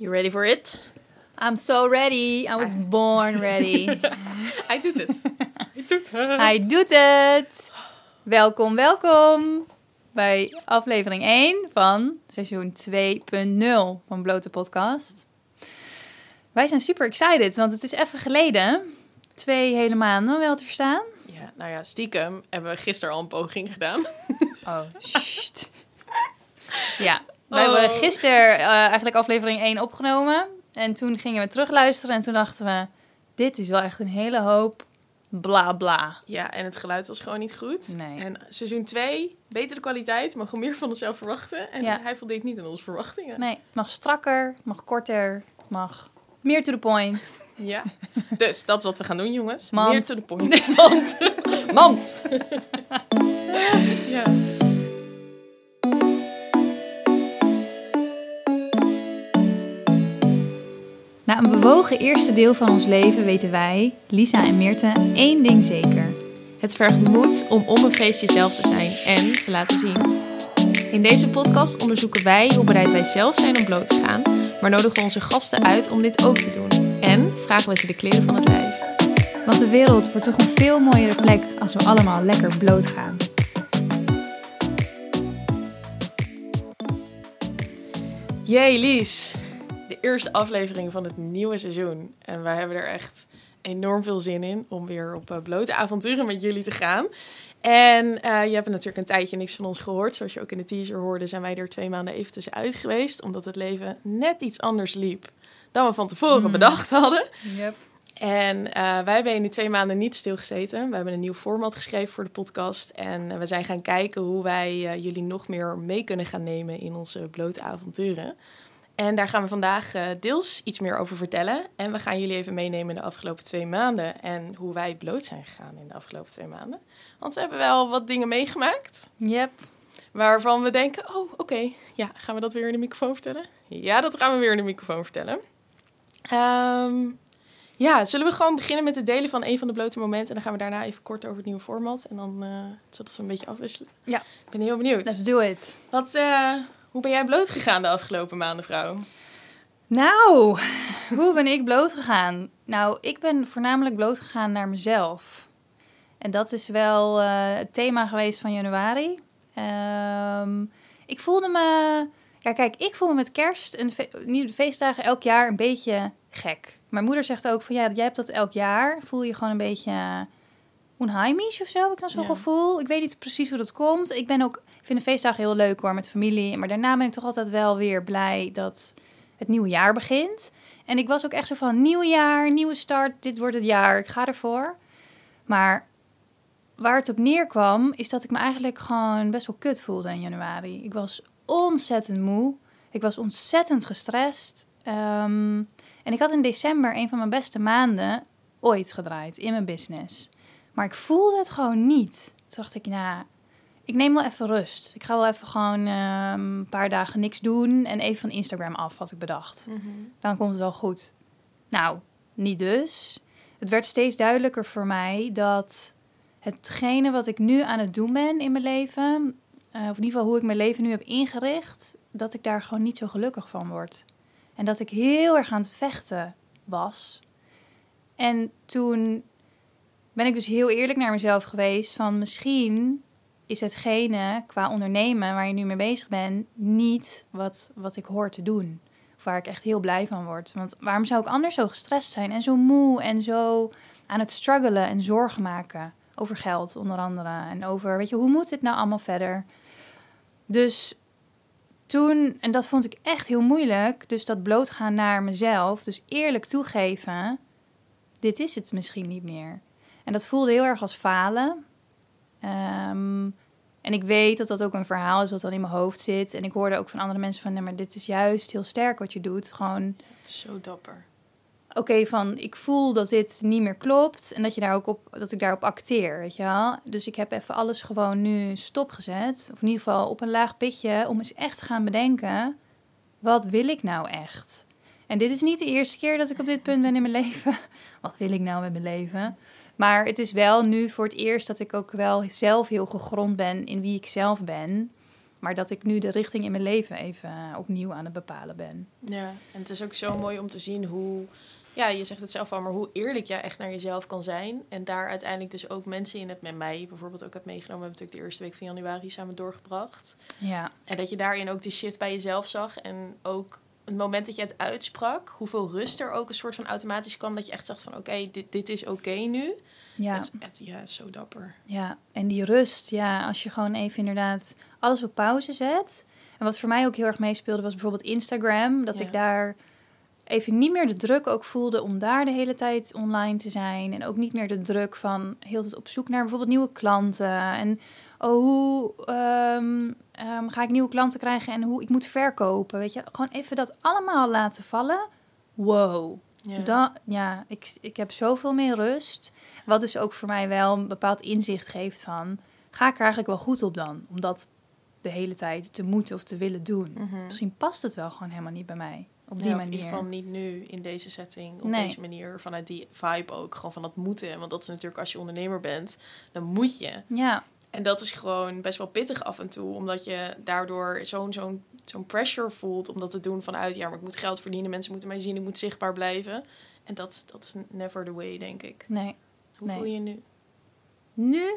You ready for it? I'm so ready. I was born ready. Hij doet het. Hij doet het. Hij doet het. Welkom, welkom bij aflevering 1 van seizoen 2.0 van Blote Podcast. Wij zijn super excited, want het is even geleden. Twee hele maanden wel te verstaan. Ja, nou ja, stiekem hebben we gisteren al een poging gedaan. Oh, shit. Ja, Oh. hebben gisteren eh, eigenlijk aflevering 1 opgenomen. En toen gingen we terugluisteren en toen dachten we... Dit is wel echt een hele hoop bla bla. Ja, en het geluid was gewoon niet goed. Nee. En seizoen 2, betere kwaliteit, mogen we meer van onszelf verwachten. En Ja. hij voldeed niet aan onze verwachtingen. Nee, mag strakker, mag korter, mag meer to the point. Ja. Dus dat is wat we gaan doen, jongens. Mand. Meer to the point. Mand. Mand. ja. Een bewogen eerste deel van ons leven weten wij, Lisa en Meerte, één ding zeker. Het vergt moed om onbevreesd jezelf te zijn en te laten zien. In deze podcast onderzoeken wij hoe bereid wij zelf zijn om bloot te gaan, maar nodigen we onze gasten uit om dit ook te doen. En vragen we ze de kleren van het lijf. Want de wereld wordt toch een veel mooiere plek als we allemaal lekker bloot gaan. Jee, Lies. Eerste aflevering van het nieuwe seizoen. En wij hebben er echt enorm veel zin in om weer op eh, blote avonturen met jullie te gaan. En eh, je hebt natuurlijk een tijdje niks van ons gehoord. Zoals je ook in de teaser hoorde, zijn wij er twee maanden even tussenuit geweest. Omdat het leven net iets anders liep dan we van tevoren Mm. bedacht hadden. Yep. En eh, wij hebben in die twee maanden niet stilgezeten. We hebben een nieuw format geschreven voor de podcast. En we zijn gaan kijken hoe wij jullie nog meer mee kunnen gaan nemen in onze blote avonturen. En daar gaan we vandaag eh, deels iets meer over vertellen. En we gaan jullie even meenemen in de afgelopen twee maanden. En hoe wij bloot zijn gegaan in de afgelopen twee maanden. Want we hebben wel wat dingen meegemaakt. Yep. Waarvan we denken, oh oké, ja, gaan we dat weer in de microfoon vertellen? Ja, dat gaan we weer in de microfoon vertellen. Ehm, ja, zullen we gewoon beginnen met het delen van een van de blote momenten. En dan gaan we daarna even kort over het nieuwe format. En dan, eh, zodat we een beetje afwisselen. Ja. Ik ben heel benieuwd. Let's do it. Wat, eh, hoe ben jij bloot gegaan de afgelopen maanden, vrouw? Nou, hoe ben ik bloot gegaan? Nou, ik ben voornamelijk bloot gegaan naar mezelf. En dat is wel eh, het thema geweest van januari. Ehm, ik voelde me... Ja, kijk, ik voel me met kerst en de, feestdagen elk jaar een beetje gek. Mijn moeder zegt ook van, ja, jij hebt dat elk jaar. Voel je gewoon een beetje onheimisch of zo, heb ik dan zo'n Ja. gevoel. Ik weet niet precies hoe dat komt. Ik ben ook, vind de feestdagen heel leuk hoor, met familie. Maar daarna ben ik toch altijd wel weer blij dat het nieuwe jaar begint. En ik was ook echt zo van, nieuw jaar, nieuwe start, dit wordt het jaar, ik ga ervoor. Maar waar het op neerkwam, is dat ik me eigenlijk gewoon best wel kut voelde in januari. Ik was ontzettend moe. Ik was ontzettend gestrest. Ehm, en ik had in december een van mijn beste maanden ooit gedraaid in mijn business. Maar ik voelde het gewoon niet. Toen dacht ik, nou, ik neem wel even rust. Ik ga wel even gewoon ehm, een paar dagen niks doen en even van Instagram af, had ik bedacht. Dan komt het wel goed. Nou, niet dus. Het werd steeds duidelijker voor mij dat hetgene wat ik nu aan het doen ben in mijn leven, eh, of in ieder geval hoe ik mijn leven nu heb ingericht, dat ik daar gewoon niet zo gelukkig van word. En dat ik heel erg aan het vechten was. En toen ben ik dus heel eerlijk naar mezelf geweest van misschien is hetgene qua ondernemen waar je nu mee bezig bent niet wat, wat ik hoor te doen. Waar ik echt heel blij van word. Want waarom zou ik anders zo gestrest zijn en zo moe en zo aan het struggelen en zorgen maken over geld onder andere en over, weet je, hoe moet dit nou allemaal verder? Dus toen, en dat vond ik echt heel moeilijk, dus dat blootgaan naar mezelf, dus eerlijk toegeven, dit is het misschien niet meer. En dat voelde heel erg als falen. Ehm, en ik weet dat dat ook een verhaal is wat dan in mijn hoofd zit. En ik hoorde ook van andere mensen van, nee, maar dit is juist heel sterk wat je doet. Gewoon, Het is zo dapper. oké, van ik voel dat dit niet meer klopt en dat, je daar ook op, dat ik daarop acteer, weet je wel. Dus ik heb even alles gewoon nu stopgezet. Of in ieder geval op een laag pitje om eens echt te gaan bedenken, wat wil ik nou echt? En dit is niet de eerste keer dat ik op dit punt ben in mijn leven. Wat wil ik nou met mijn leven? Maar het is wel nu voor het eerst dat ik ook wel zelf heel gegrond ben in wie ik zelf ben. Maar dat ik nu de richting in mijn leven even opnieuw aan het bepalen ben. Ja, en het is ook zo mooi om te zien hoe, ja, je zegt het zelf al, maar hoe eerlijk jij echt naar jezelf kan zijn. En daar uiteindelijk dus ook mensen in het met mij bijvoorbeeld ook hebt meegenomen. We hebben natuurlijk de eerste week van januari samen doorgebracht. Ja, En dat je daarin ook die shit bij jezelf zag. En ook het moment dat je het uitsprak, hoeveel rust er ook een soort van automatisch kwam. Dat je echt zegt van oké, dit, dit is oké nu. ja. Het, het, ja, zo dapper. Ja, en die rust, ja, als je gewoon even inderdaad alles op pauze zet. En wat voor mij ook heel erg meespeelde was bijvoorbeeld Instagram. Dat Ja. ik daar even niet meer de druk ook voelde om daar de hele tijd online te zijn. En ook niet meer de druk van heel tijd op zoek naar bijvoorbeeld nieuwe klanten. En oh, hoe ehm, ehm, ga ik nieuwe klanten krijgen en hoe ik moet verkopen. Weet je, gewoon even dat allemaal laten vallen. Wow. Ja. Dan, ja, ik, ik heb zoveel meer rust. Wat dus ook voor mij wel een bepaald inzicht geeft van... ga ik er eigenlijk wel goed op dan? Om dat de hele tijd te moeten of te willen doen. Mhm. Misschien past het wel gewoon helemaal niet bij mij. Op die Ja, manier. In ieder geval niet nu, in deze setting, op Nee. deze manier, vanuit die vibe ook. Gewoon van dat moeten. Want dat is natuurlijk als je ondernemer bent, dan moet je. Ja, En dat is gewoon best wel pittig af en toe. Omdat je daardoor zo'n zo'n zo'n pressure voelt om dat te doen vanuit... ja, maar ik moet geld verdienen, mensen moeten mij zien, ik moet zichtbaar blijven. En dat, is- dat is never the way, denk ik. nee. Hoe Nee. voel je je nu? Nu?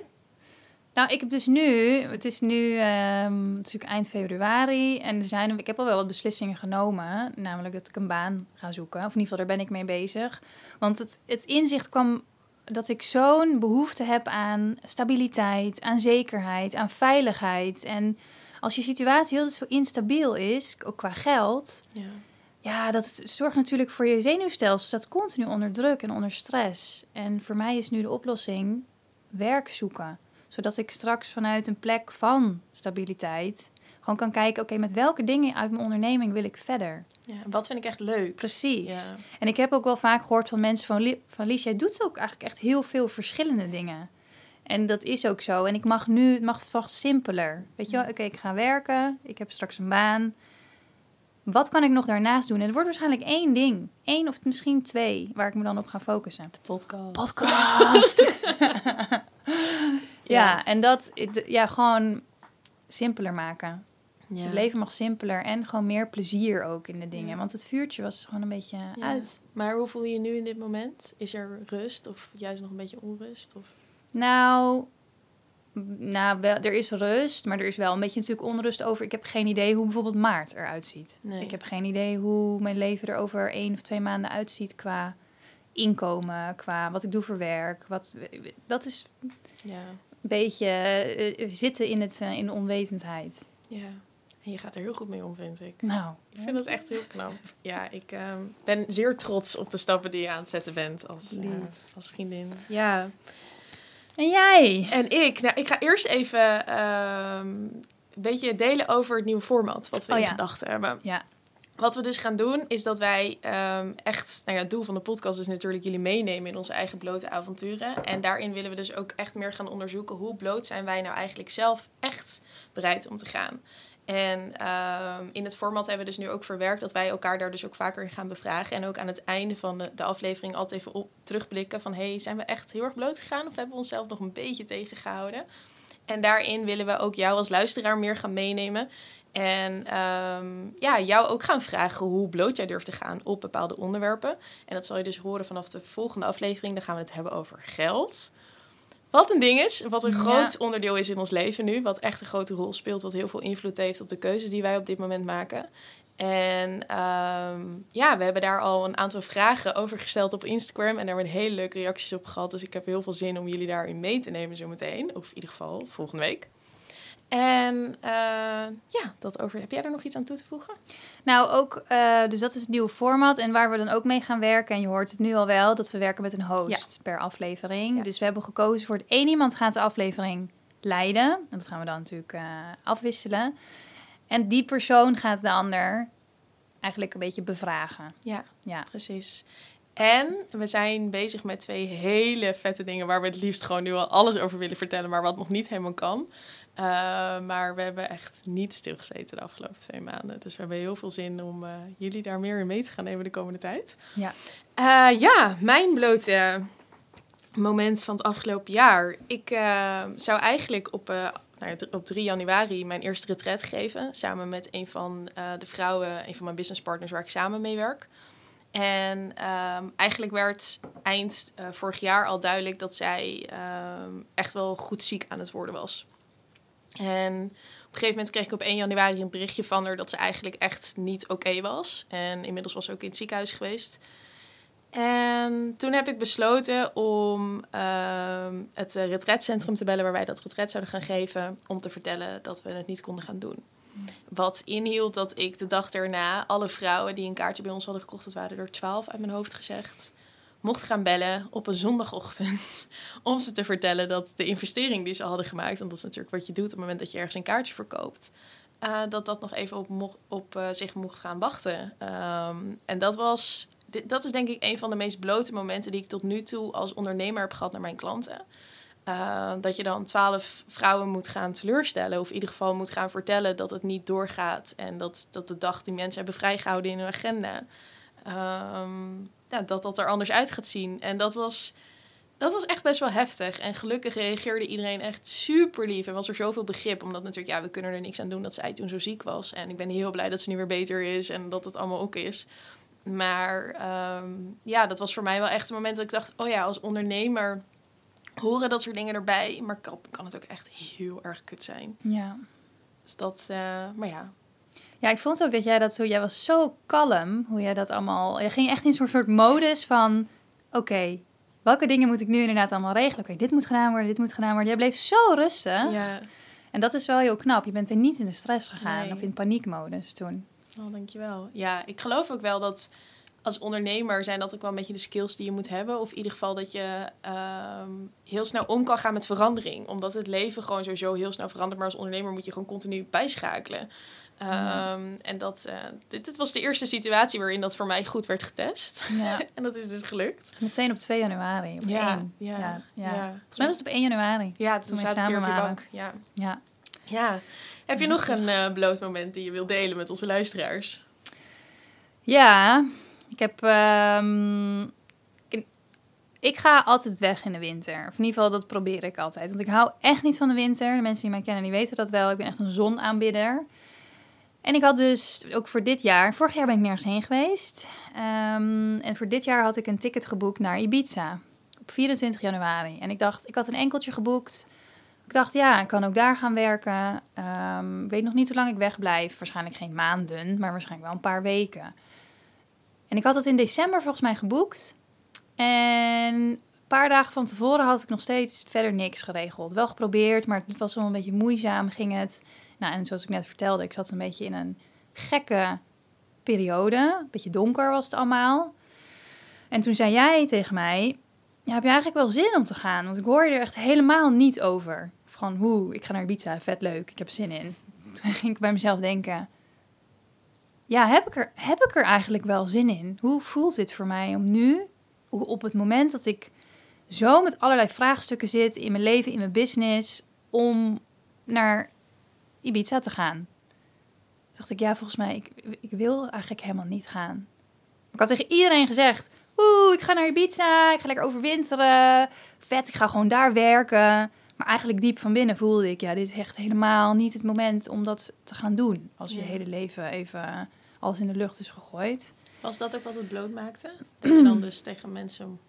Nou, ik heb dus nu... Het is nu ehm, natuurlijk eind februari. En er zijn, ik heb al wel wat beslissingen genomen. Namelijk dat ik een baan ga zoeken. Of in ieder geval, daar ben ik mee bezig. Want het, het inzicht kwam dat ik zo'n behoefte heb aan stabiliteit, aan zekerheid, aan veiligheid. En als je situatie heel zo instabiel is, ook qua geld, Ja. ja, dat zorgt natuurlijk voor je zenuwstelsel. staat continu onder druk en onder stress. En voor mij is nu de oplossing werk zoeken. Zodat ik straks vanuit een plek van stabiliteit gewoon kan kijken, oké, met welke dingen uit mijn onderneming wil ik verder? ja. Wat vind ik echt leuk? Precies. Ja. En ik heb ook wel vaak gehoord van mensen van, van Lies, jij doet ook eigenlijk echt heel veel verschillende dingen. En dat is ook zo. En ik mag nu, het mag vast simpeler. Weet je wel, oké, ik ga werken, ik heb straks een baan. Wat kan ik nog daarnaast doen? En het wordt waarschijnlijk één ding. Eén of misschien twee, waar ik me dan op ga focussen. De podcast. Podcast! ja, en dat, ja, gewoon simpeler maken. Ja. Het leven mag simpeler en gewoon meer plezier ook in de dingen. Ja. Want het vuurtje was gewoon een beetje Ja. uit. Maar hoe voel je je nu in dit moment? Is er rust of juist nog een beetje onrust? Of... Nou, nou wel, er is rust, maar er is wel een beetje natuurlijk onrust over. Ik heb geen idee hoe bijvoorbeeld maart eruit ziet. Nee. Ik heb geen idee hoe mijn leven er over één of twee maanden uitziet qua inkomen, qua wat ik doe voor werk. Wat, dat is Ja. een beetje eh, zitten in, het, eh, in de onwetendheid. ja. En je gaat er heel goed mee om, vind ik. Nou, Ik vind dat echt heel knap. Ja, ik ehm, ben zeer trots op de stappen die je aan het zetten bent als, eh, als vriendin. Ja. En jij? En ik, nou, ik ga eerst even ehm, een beetje delen over het nieuwe format wat we Oh in ja. gedachten hebben. Ja, Wat we dus gaan doen, is dat wij ehm, echt... Nou ja, het doel van de podcast is natuurlijk jullie meenemen in onze eigen blote avonturen. En daarin willen we dus ook echt meer gaan onderzoeken... hoe bloot zijn wij nou eigenlijk zelf echt bereid om te gaan. En ehm, in het format hebben we dus nu ook verwerkt... dat wij elkaar daar dus ook vaker in gaan bevragen. En ook aan het einde van de, de aflevering altijd even op terugblikken... van hey, zijn we echt heel erg bloot gegaan... of hebben we onszelf nog een beetje tegengehouden? En daarin willen we ook jou als luisteraar meer gaan meenemen... En ehm, ja, jou ook gaan vragen hoe bloot jij durft te gaan op bepaalde onderwerpen. En dat zal je dus horen vanaf de volgende aflevering. Dan gaan we het hebben over geld. Wat een ding is, wat een Ja. groot onderdeel is in ons leven nu. Wat echt een grote rol speelt, wat heel veel invloed heeft op de keuzes die wij op dit moment maken. En ehm, ja, we hebben daar al een aantal vragen over gesteld op Instagram. En daar hebben we hele leuke reacties op gehad. Dus ik heb heel veel zin om jullie daarin mee te nemen zometeen. Of in ieder geval volgende week. En eh, ja, dat over. Heb jij er nog iets aan toe te voegen? Nou, ook, eh, dus dat is het nieuwe format. En waar we dan ook mee gaan werken. En je hoort het nu al wel, dat we werken met een host per aflevering. Ja. Dus we hebben gekozen voor het één iemand gaat de aflevering leiden. En dat gaan we dan natuurlijk eh, afwisselen. En die persoon gaat de ander eigenlijk een beetje bevragen. Ja, Ja. precies. En we zijn bezig met twee hele vette dingen waar we het liefst gewoon nu al alles over willen vertellen, maar wat nog niet helemaal kan. Eh, maar we hebben echt niet stilgezeten de afgelopen twee maanden. Dus we hebben heel veel zin om eh, jullie daar meer in mee te gaan nemen de komende tijd. Ja. Eh, ja, mijn blote moment van het afgelopen jaar. Ik zou eigenlijk op, nou op 3 januari mijn eerste retret gegeven. Samen met een van de vrouwen, een van mijn businesspartners waar ik samen mee werk. En ehm, eigenlijk werd eind eh, vorig jaar al duidelijk dat zij ehm, echt wel goed ziek aan het worden was. En op een gegeven moment kreeg ik op 1 januari een berichtje van haar dat ze eigenlijk echt niet oké was. En inmiddels was ze ook in het ziekenhuis geweest. En toen heb ik besloten om ehm, het retretcentrum te bellen waar wij dat retret zouden gaan geven. Om te vertellen dat we het niet konden gaan doen. Wat inhield dat ik de dag daarna alle vrouwen die een kaartje bij ons hadden gekocht, dat waren er twaalf uit mijn hoofd gezegd, mocht gaan bellen op een zondagochtend. Om ze te vertellen dat de investering die ze hadden gemaakt, want dat is natuurlijk wat je doet op het moment dat je ergens een kaartje verkoopt, uh, dat dat nog even op, op uh, zich mocht gaan wachten. Um, en dat was dat is denk ik een van de meest blote momenten die ik tot nu toe als ondernemer heb gehad naar mijn klanten. Uh, dat je dan twaalf vrouwen moet gaan teleurstellen. Of in ieder geval moet gaan vertellen dat het niet doorgaat. En dat, dat de dag die mensen hebben vrijgehouden in hun agenda. Um, ja, dat dat er anders uit gaat zien. En dat was, dat was echt best wel heftig. En gelukkig reageerde iedereen echt super lief. En was er zoveel begrip. Omdat natuurlijk, ja, we kunnen er niks aan doen dat zij toen zo ziek was. En ik ben heel blij dat ze nu weer beter is. En dat het allemaal ook is. Maar um, ja, dat was voor mij wel echt een moment dat ik dacht: oh ja, als ondernemer horen dat soort dingen erbij. Maar kan, kan het ook echt heel erg kut zijn. Ja. Dus dat, uh, maar ja. Ja, ik vond ook dat jij dat zo, jij was zo kalm, hoe jij dat allemaal, je ging echt in zo'n soort modus van, oké, okay, welke dingen moet ik nu inderdaad allemaal regelen? Oké, okay, dit moet gedaan worden, dit moet gedaan worden. Jij bleef zo rustig. Ja. En dat is wel heel knap. Je bent er niet in de stress gegaan nee. of in paniekmodus toen. Oh, dankjewel. Ja, ik geloof ook wel dat als ondernemer zijn dat ook wel een beetje de skills die je moet hebben. Of in ieder geval dat je um, heel snel om kan gaan met verandering. Omdat het leven gewoon sowieso heel snel verandert. Maar als ondernemer moet je gewoon continu bijschakelen. Um, ja. En dat, uh, dit, dit, was de eerste situatie waarin dat voor mij goed werd getest. Ja. en dat is dus gelukt. Meteen op 2 januari. Op ja, 1. Ja, ja, ja. Volgens mij was het op 1 januari. Ja, toen zaten we op je bank. Ja. ja. Ja. Heb je nog een uh, bloot moment die je wilt delen met onze luisteraars? Ja, ik heb. Um, ik, ga altijd weg in de winter. Of in ieder geval, dat probeer ik altijd. Want ik hou echt niet van de winter. De mensen die mij kennen, die weten dat wel. Ik ben echt een zonaanbidder. En ik had dus ook voor dit jaar... Vorig jaar ben ik nergens heen geweest. Um, en voor dit jaar had ik een ticket geboekt naar Ibiza. Op 24 januari. En ik dacht, ik had een enkeltje geboekt. Ik dacht, ja, ik kan ook daar gaan werken. Um, weet nog niet hoe lang ik wegblijf. Waarschijnlijk geen maanden, maar waarschijnlijk wel een paar weken. En ik had het in december volgens mij geboekt. En een paar dagen van tevoren had ik nog steeds verder niks geregeld. Wel geprobeerd, maar het was wel een beetje moeizaam, ging het. Nou, en zoals ik net vertelde, ik zat een beetje in een gekke periode. Een beetje donker was het allemaal. En toen zei jij tegen mij, ja, heb je eigenlijk wel zin om te gaan? Want ik hoor je er echt helemaal niet over. Van, hoe, ik ga naar Ibiza, vet leuk, ik heb zin in. Toen ging ik bij mezelf denken, ja, heb ik, er, heb ik er eigenlijk wel zin in? Hoe voelt dit voor mij om nu, op het moment dat ik zo met allerlei vraagstukken zit in mijn leven, in mijn business, om naar Ibiza te gaan? dacht ik, ja, volgens mij, ik, ik wil eigenlijk helemaal niet gaan. Ik had tegen iedereen gezegd, oeh, ik ga naar Ibiza, ik ga lekker overwinteren, vet, ik ga gewoon daar werken. Maar eigenlijk diep van binnen voelde ik, ja, dit is echt helemaal niet het moment om dat te gaan doen. Als je Ja. hele leven even alles in de lucht is gegooid. Was dat ook wat het bloot maakte? Dat je dan dus tegen mensen...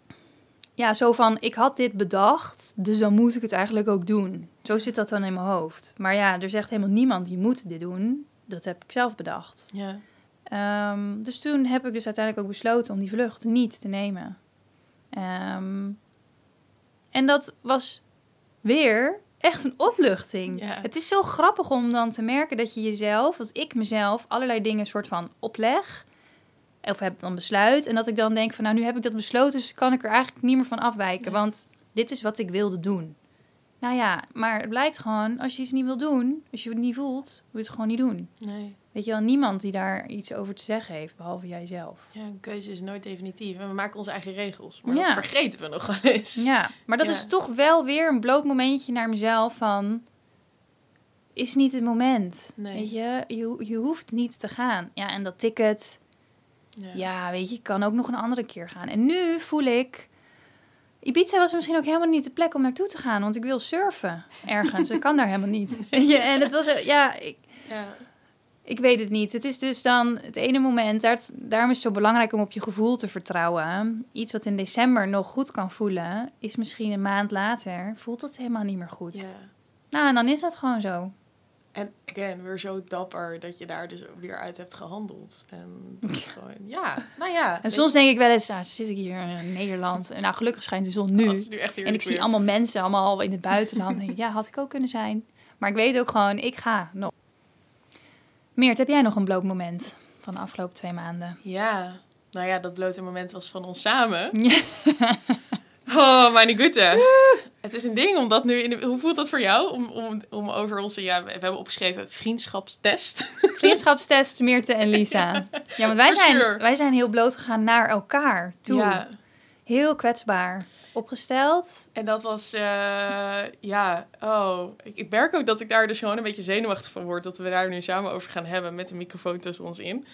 Ja, zo van, ik had dit bedacht, dus dan moet ik het eigenlijk ook doen. Zo zit dat dan in mijn hoofd. Maar ja, er zegt helemaal niemand, je moet dit doen. Dat heb ik zelf bedacht. Ja. Ehm, dus toen heb ik dus uiteindelijk ook besloten om die vlucht niet te nemen. Ehm, en dat was weer echt een opluchting. Ja. Het is zo grappig om dan te merken dat je jezelf, dat ik mezelf allerlei dingen soort van opleg. Of heb dan besluit. En dat ik dan denk van nou nu heb ik dat besloten, dus kan ik er eigenlijk niet meer van afwijken. Want dit is wat ik wilde doen. Nou ja, maar het blijkt gewoon, als je iets niet wil doen, als je het niet voelt, wil je het gewoon niet doen. Nee. Weet je wel, niemand die daar iets over te zeggen heeft, behalve jijzelf. Ja, een keuze is nooit definitief. En we maken onze eigen regels. Maar Ja. dat vergeten we nog wel eens. Ja, maar dat Ja. is toch wel weer een bloot momentje naar mezelf van... Is niet het moment. Nee. Weet je, je, je hoeft niet te gaan. Ja, en dat ticket, Ja. ja, weet je, kan ook nog een andere keer gaan. En nu voel ik... Ibiza was misschien ook helemaal niet de plek om naartoe te gaan, want ik wil surfen ergens. ik kan daar helemaal niet. Ja, en het was, eh, ja, ik, Ja. Ik weet het niet. Het is dus dan het ene moment, daar, daarom is het zo belangrijk om op je gevoel te vertrouwen. Iets wat in december nog goed kan voelen, is misschien een maand later, voelt het helemaal niet meer goed. ja. Nou, en dan is dat gewoon zo. En again, weer zo dapper dat je daar dus weer uit hebt gehandeld. En dat gewoon, ja, nou ja. En soms denk ik wel eens, ah, zit ik hier in Nederland. En nou, gelukkig schijnt de zon nu. Dat is nu echt En ik zie allemaal mensen allemaal in het buitenland. En ja, had ik ook kunnen zijn. Maar ik weet ook gewoon, ik ga nog. Meert, heb jij nog een bloot moment van de afgelopen twee maanden? Ja, nou ja, dat blote moment was van ons samen. Ja. Oh, mijn goede. Het is een ding, omdat nu... In de, hoe voelt dat voor jou? Om, om, om over onze... Ja, we hebben opgeschreven vriendschapstest. Vriendschapstest, Meerte en Lisa. Ja, want wij For zijn, sure. wij zijn heel bloot gegaan naar elkaar toe. Ja, Heel kwetsbaar. Opgesteld. en dat was... eh, ja, oh. Ik, ik merk ook dat ik daar dus gewoon een beetje zenuwachtig van word. Dat we daar nu samen over gaan hebben met de microfoon tussen ons in.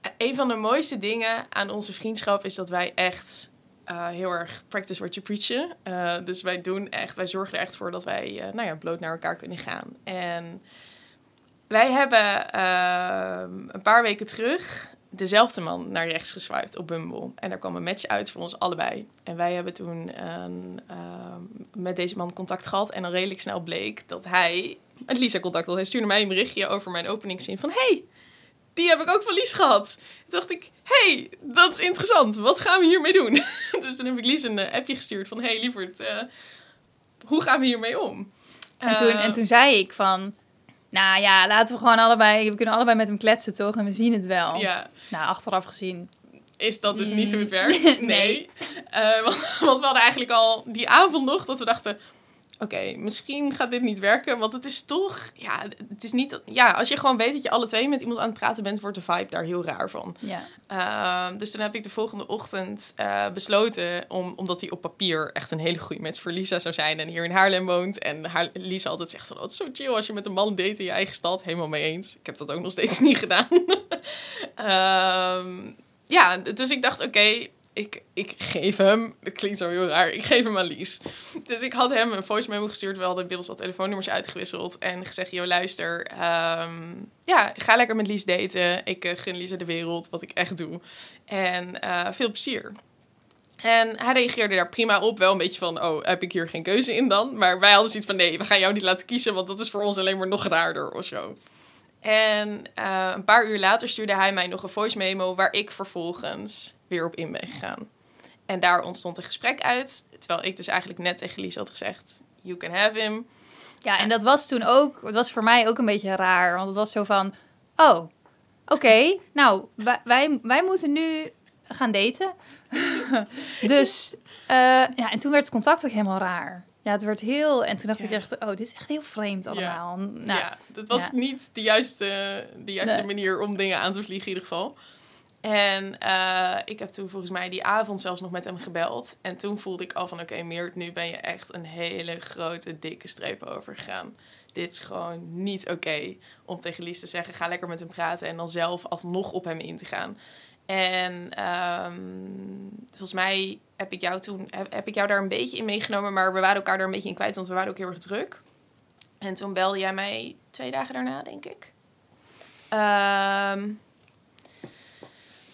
Eh, Een van de mooiste dingen aan onze vriendschap is dat wij echt... eh, heel erg practice what you preach. Eh, dus wij doen echt, wij zorgen er echt voor dat wij nou ja, bloot naar elkaar kunnen gaan. En wij hebben ehm, een paar weken terug dezelfde man naar rechts geswiped op Bumble. En daar kwam een match uit voor ons allebei. En wij hebben toen een, ehm, met deze man contact gehad. En dan redelijk snel bleek dat hij met Lisa contact had. Hij stuurde mij een berichtje over mijn openingszin van... Hey, die heb ik ook van Lies gehad. Toen dacht ik, hey, dat is interessant. Wat gaan we hiermee doen? dus toen heb ik Lies een eh, appje gestuurd van... Hey, lieverd, eh, hoe gaan we hiermee om? En toen, Eh, en toen zei ik van... Nou ja, laten we gewoon allebei... We kunnen allebei met hem kletsen, toch? En we zien het wel. Ja, Nou, achteraf gezien. is dat dus niet Mm. hoe het werkt? Nee. Nee. Eh, want, want we hadden eigenlijk al die avond nog dat we dachten... Oké, misschien gaat dit niet werken. Want het is toch... Ja, het is niet... Ja, als je gewoon weet dat je alle twee met iemand aan het praten bent... wordt de vibe daar heel raar van. Ja. Ehm, dus toen heb ik de volgende ochtend eh, besloten... Om, omdat hij op papier echt een hele goede match voor Lisa zou zijn... en hier in Haarlem woont. En haar, Lisa altijd zegt... van, Oh, het is zo chill als je met een man date in je eigen stad. Helemaal mee eens. Ik heb dat ook nog steeds niet gedaan. Ehm, ja, dus ik dacht, oké, ik, ik geef hem... Het klinkt zo heel raar. Ik geef hem aan Lies. Dus ik had hem een voice memo gestuurd. We hadden inmiddels wat telefoonnummers uitgewisseld. En gezegd, joh, luister. ehm, ja, ga lekker met Lies daten. Ik eh, gun Lisa de wereld, wat ik echt doe. En eh, veel plezier. En hij reageerde daar prima op. Wel een beetje van, oh, heb ik hier geen keuze in dan? Maar wij hadden zoiets van, nee, we gaan jou niet laten kiezen... want dat is voor ons alleen maar nog raarder of zo. En eh, een paar uur later stuurde hij mij nog een voice memo... waar ik vervolgens weer op in ben gegaan. En daar ontstond een gesprek uit. Terwijl ik dus eigenlijk net tegen Lies had gezegd... You can have him. Ja, en dat was toen ook... Het was voor mij ook een beetje raar. Want het was zo van... Oh, oké. nou, wij, wij, wij moeten nu gaan daten. dus... eh, ja, en toen werd het contact ook helemaal raar. Ja, het werd heel... En toen dacht Ja. ik echt... Oh, dit is echt heel vreemd allemaal. Nou, ja, dat was ja. niet de juiste, de juiste Nee. manier om dingen aan te vliegen in ieder geval. En eh, ik heb toen volgens mij die avond zelfs nog met hem gebeld. En toen voelde ik al van, oké Meert, nu ben je echt een hele grote, dikke streep overgegaan. Dit is gewoon niet oké om tegen Lies te zeggen, ga lekker met hem praten. En dan zelf alsnog op hem in te gaan. En ehm, volgens mij heb ik jou toen heb, ik jou daar een beetje in meegenomen, maar we waren elkaar daar een beetje in kwijt, want we waren ook heel erg druk. En toen belde jij mij twee dagen daarna, denk ik. Ehm,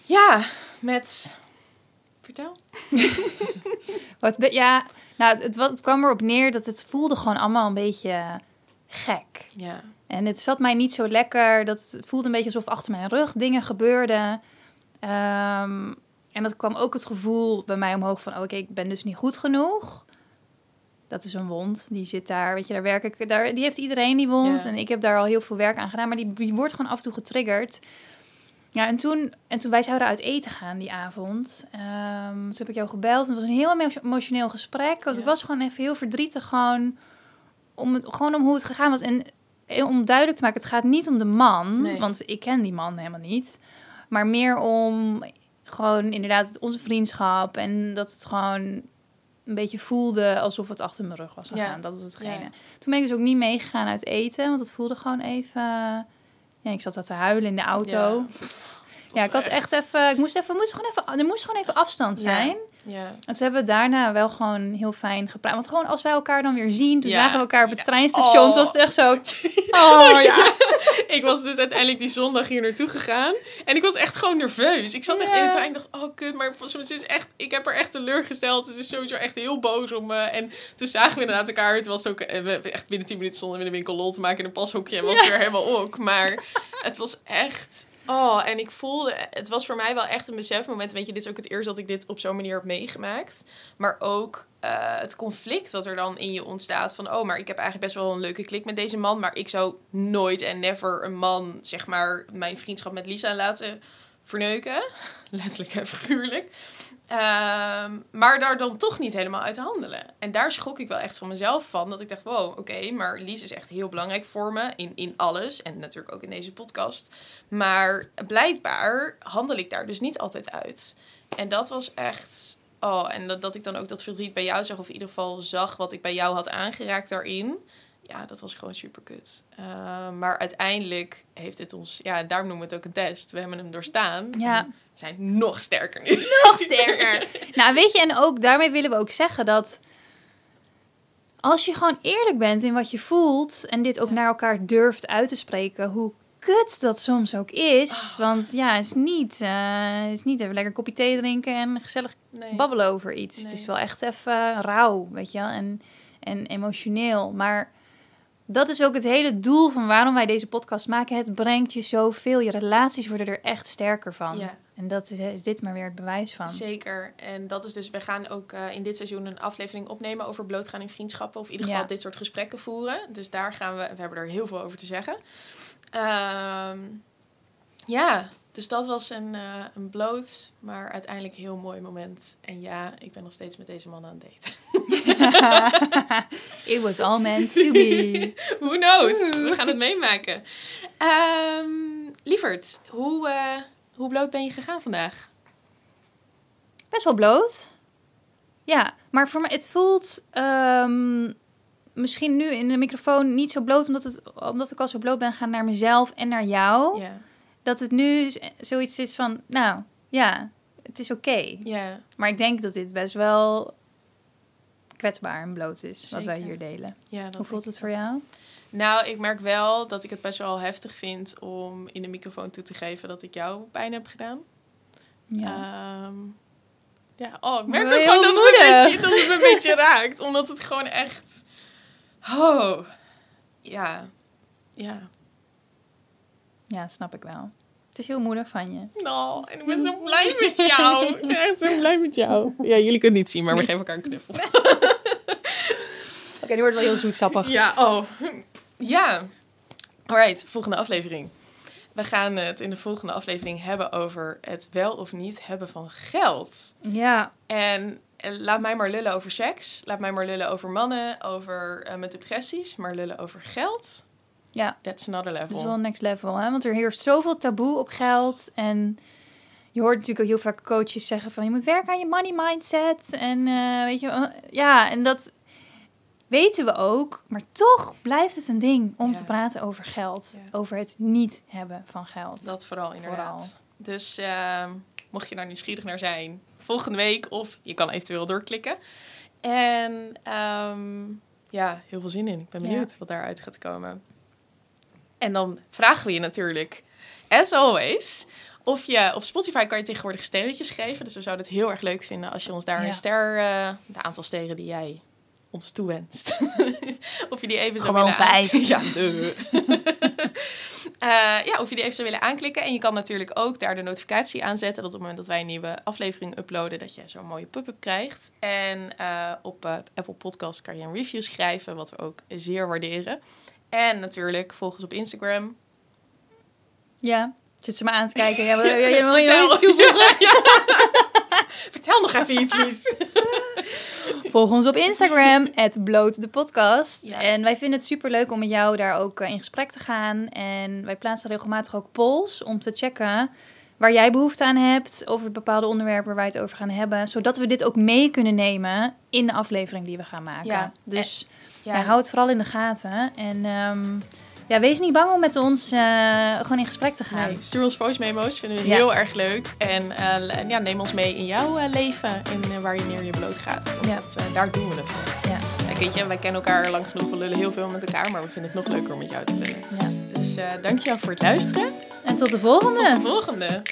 ja, met. Vertel. Wat, ja, nou, het, het kwam erop neer dat het voelde gewoon allemaal een beetje gek. Ja. En het zat mij niet zo lekker. Dat voelde een beetje alsof achter mijn rug dingen gebeurden. Ehm, en dat kwam ook het gevoel bij mij omhoog van... oh, oké, ik ben dus niet goed genoeg. Dat is een wond. Die zit daar, weet je, daar werk ik... Daar, die heeft iedereen, die wond. Ja. En ik heb daar al heel veel werk aan gedaan. Maar die, die wordt gewoon af en toe getriggerd. Ja, en toen... En toen wij zouden uit eten gaan die avond. ehm, toen heb ik jou gebeld. En het was een heel emo- emotioneel gesprek. Want Ja. ik was gewoon even heel verdrietig. Gewoon om, het, gewoon om hoe het gegaan was. En eh, om duidelijk te maken, het gaat niet om de man. Nee. Want ik ken die man helemaal niet. Maar meer om gewoon inderdaad onze vriendschap. En dat het gewoon een beetje voelde alsof het achter mijn rug was Ja. gegaan. Dat was hetgene. Ja. Toen ben ik dus ook niet meegegaan uit eten. Want het voelde gewoon even... Ja, ik zat daar te huilen in de auto. Ja. Ja, ik had echt even, ik moest even, moest gewoon even, er moest gewoon even afstand zijn. Ja. En ze hebben daarna wel gewoon heel fijn gepraat. Want gewoon als wij elkaar dan weer zien, toen Ja. zagen we elkaar op het Ja. treinstation. Oh. Toen was het echt zo, oh ja. ik was dus uiteindelijk die zondag hier naartoe gegaan. En ik was echt gewoon nerveus. Ik zat echt Ja. in de trein en dacht, oh kut, maar ze is echt, ik heb haar echt teleurgesteld. Ze is sowieso echt heel boos om me. En toen zagen we inderdaad elkaar. Het was ook, eh, we echt binnen 10 minuten stonden we in de winkel lol te maken in een pashokje. En was weer helemaal ook. Maar het was echt... Oh, en ik voelde, het was voor mij wel echt een besefmoment. Weet je, dit is ook het eerst dat ik dit op zo'n manier heb meegemaakt. Maar ook eh, het conflict dat er dan in je ontstaat. Van, oh, maar ik heb eigenlijk best wel een leuke klik met deze man. Maar ik zou nooit en never een man, zeg maar, mijn vriendschap met Lisa laten verneuken. Letterlijk en figuurlijk. Ehm, maar daar dan toch niet helemaal uit handelen. En daar schrok ik wel echt van mezelf van. Dat ik dacht, wow, oké, maar Lies is echt heel belangrijk voor me. In, in alles. En natuurlijk ook in deze podcast. Maar blijkbaar handel ik daar dus niet altijd uit. En dat was echt... Oh, en dat, dat ik dan ook dat verdriet bij jou zag. Of in ieder geval zag wat ik bij jou had aangeraakt daarin. Ja, dat was gewoon super kut. maar uiteindelijk heeft het ons... Ja, daarom noemen we het ook een test. We hebben hem doorstaan. Ja. We zijn nog sterker nu. Nog sterker. nou, weet je, en ook daarmee willen we ook zeggen dat als je gewoon eerlijk bent in wat je voelt en dit ook Ja. naar elkaar durft uit te spreken, hoe kut dat soms ook is. Want ja, het is niet, eh, het is niet even lekker kopje thee drinken en gezellig Nee. babbelen over iets. Het is wel echt even rauw, weet je wel, en, en emotioneel. Maar dat is ook het hele doel van waarom wij deze podcast maken. Het brengt je zoveel. Je relaties worden er echt sterker van. Ja. En dat is, is dit maar weer het bewijs van. Zeker. En dat is dus, we gaan ook eh, in dit seizoen een aflevering opnemen over blootgaan in vriendschappen. Of in ieder Ja. geval dit soort gesprekken voeren. Dus daar gaan we, we hebben er heel veel over te zeggen. Ehm, ja, dus dat was een, eh, een bloot, maar uiteindelijk heel mooi moment. En ja, ik ben nog steeds met deze man aan het daten. It was all meant to be. Who knows? We gaan het meemaken. Ehm lieverd, hoe, eh, hoe bloot ben je gegaan vandaag? Best wel bloot. Ja, maar voor mij, het voelt ehm, misschien nu in de microfoon niet zo bloot, omdat, het, omdat ik al zo bloot ben gaan naar mezelf en naar jou. Ja. Dat het nu zoiets is van, nou ja, het is oké. Ja, Maar ik denk dat dit best wel kwetsbaar en bloot is, wat wij hier delen. ja dat Hoe voelt het voor jou? Nou, ik merk wel dat ik het best wel heftig vind om in de microfoon toe te geven dat ik jou pijn heb gedaan. Ja. Ehm, ja, oh, ik merk ook gewoon dat het, een moedig. beetje, dat het me een beetje raakt. Omdat het gewoon echt... Oh, ja. Ja. ja, snap ik wel. Het is heel moedig van je. Nou, en ik ben zo blij met jou. Ik ben echt zo blij met jou. Ja, jullie kunnen het niet zien, maar we geven elkaar een knuffel. Oké, die wordt wel heel zoetsappig. Ja, oh. Ja. Alright, volgende aflevering. We gaan het in de volgende aflevering hebben over het wel of niet hebben van geld. Ja, En laat mij maar lullen over seks. Laat mij maar lullen over mannen, over eh, met depressies. Maar lullen over geld, ja. that's another level. is wel next level, hè? Want er heerst zoveel taboe op geld. En je hoort natuurlijk ook heel vaak coaches zeggen van... je moet werken aan je money mindset. En eh, weet je... eh, ja, en dat weten we ook. Maar toch blijft het een ding om Ja. te praten over geld. Ja. Over het niet hebben van geld. Dat vooral inderdaad. Vooral. Dus ehm, mocht je daar nieuwsgierig naar zijn, volgende week of je kan eventueel doorklikken. En ehm, ja, heel veel zin in. Ik ben Ja. benieuwd wat daaruit gaat komen. En dan vragen we je natuurlijk, as always, of je op Spotify kan je tegenwoordig sterretjes geven. Dus we zouden het heel erg leuk vinden als je ons daar een ster, eh de aantal sterren die jij ons toewenst. of je die even zou Gewoon willen vijf. Ja. Eh, ja, of je die even zou willen aanklikken. En je kan natuurlijk ook daar de notificatie aanzetten. Dat op het moment dat wij een nieuwe aflevering uploaden, dat je zo'n mooie pop-up krijgt. En eh, op eh, Apple Podcast kan je een review schrijven, wat we ook zeer waarderen. En natuurlijk, volg ons op Instagram. Ja, zit ze me aan te kijken. Ja, wil je, wil je nog Vertel. iets toevoegen? Vertel nog even iets. Volg ons op Instagram, bloot de podcast. Ja. En wij vinden het super leuk om met jou daar ook eh, in gesprek te gaan. En wij plaatsen regelmatig ook polls om te checken waar jij behoefte aan hebt over bepaalde onderwerpen waar wij het over gaan hebben. Zodat we dit ook mee kunnen nemen in de aflevering die we gaan maken. Ja. Dus Ja, ja, hou het vooral in de gaten. En ehm, Ja, wees niet bang om met ons uh, gewoon in gesprek te gaan. Nee, stuur ons voice memo's, vinden we Ja. heel erg leuk. En uh, en ja, neem ons mee in jouw uh, leven en waar je neer je bloot gaat. Want Ja. dat, daar doen we het voor. Ja. Weet je, wij kennen elkaar lang genoeg, we lullen heel veel met elkaar, maar we vinden het nog leuker om met jou te lullen. Ja. Dus dankjewel voor het luisteren. En tot de volgende. Tot de volgende.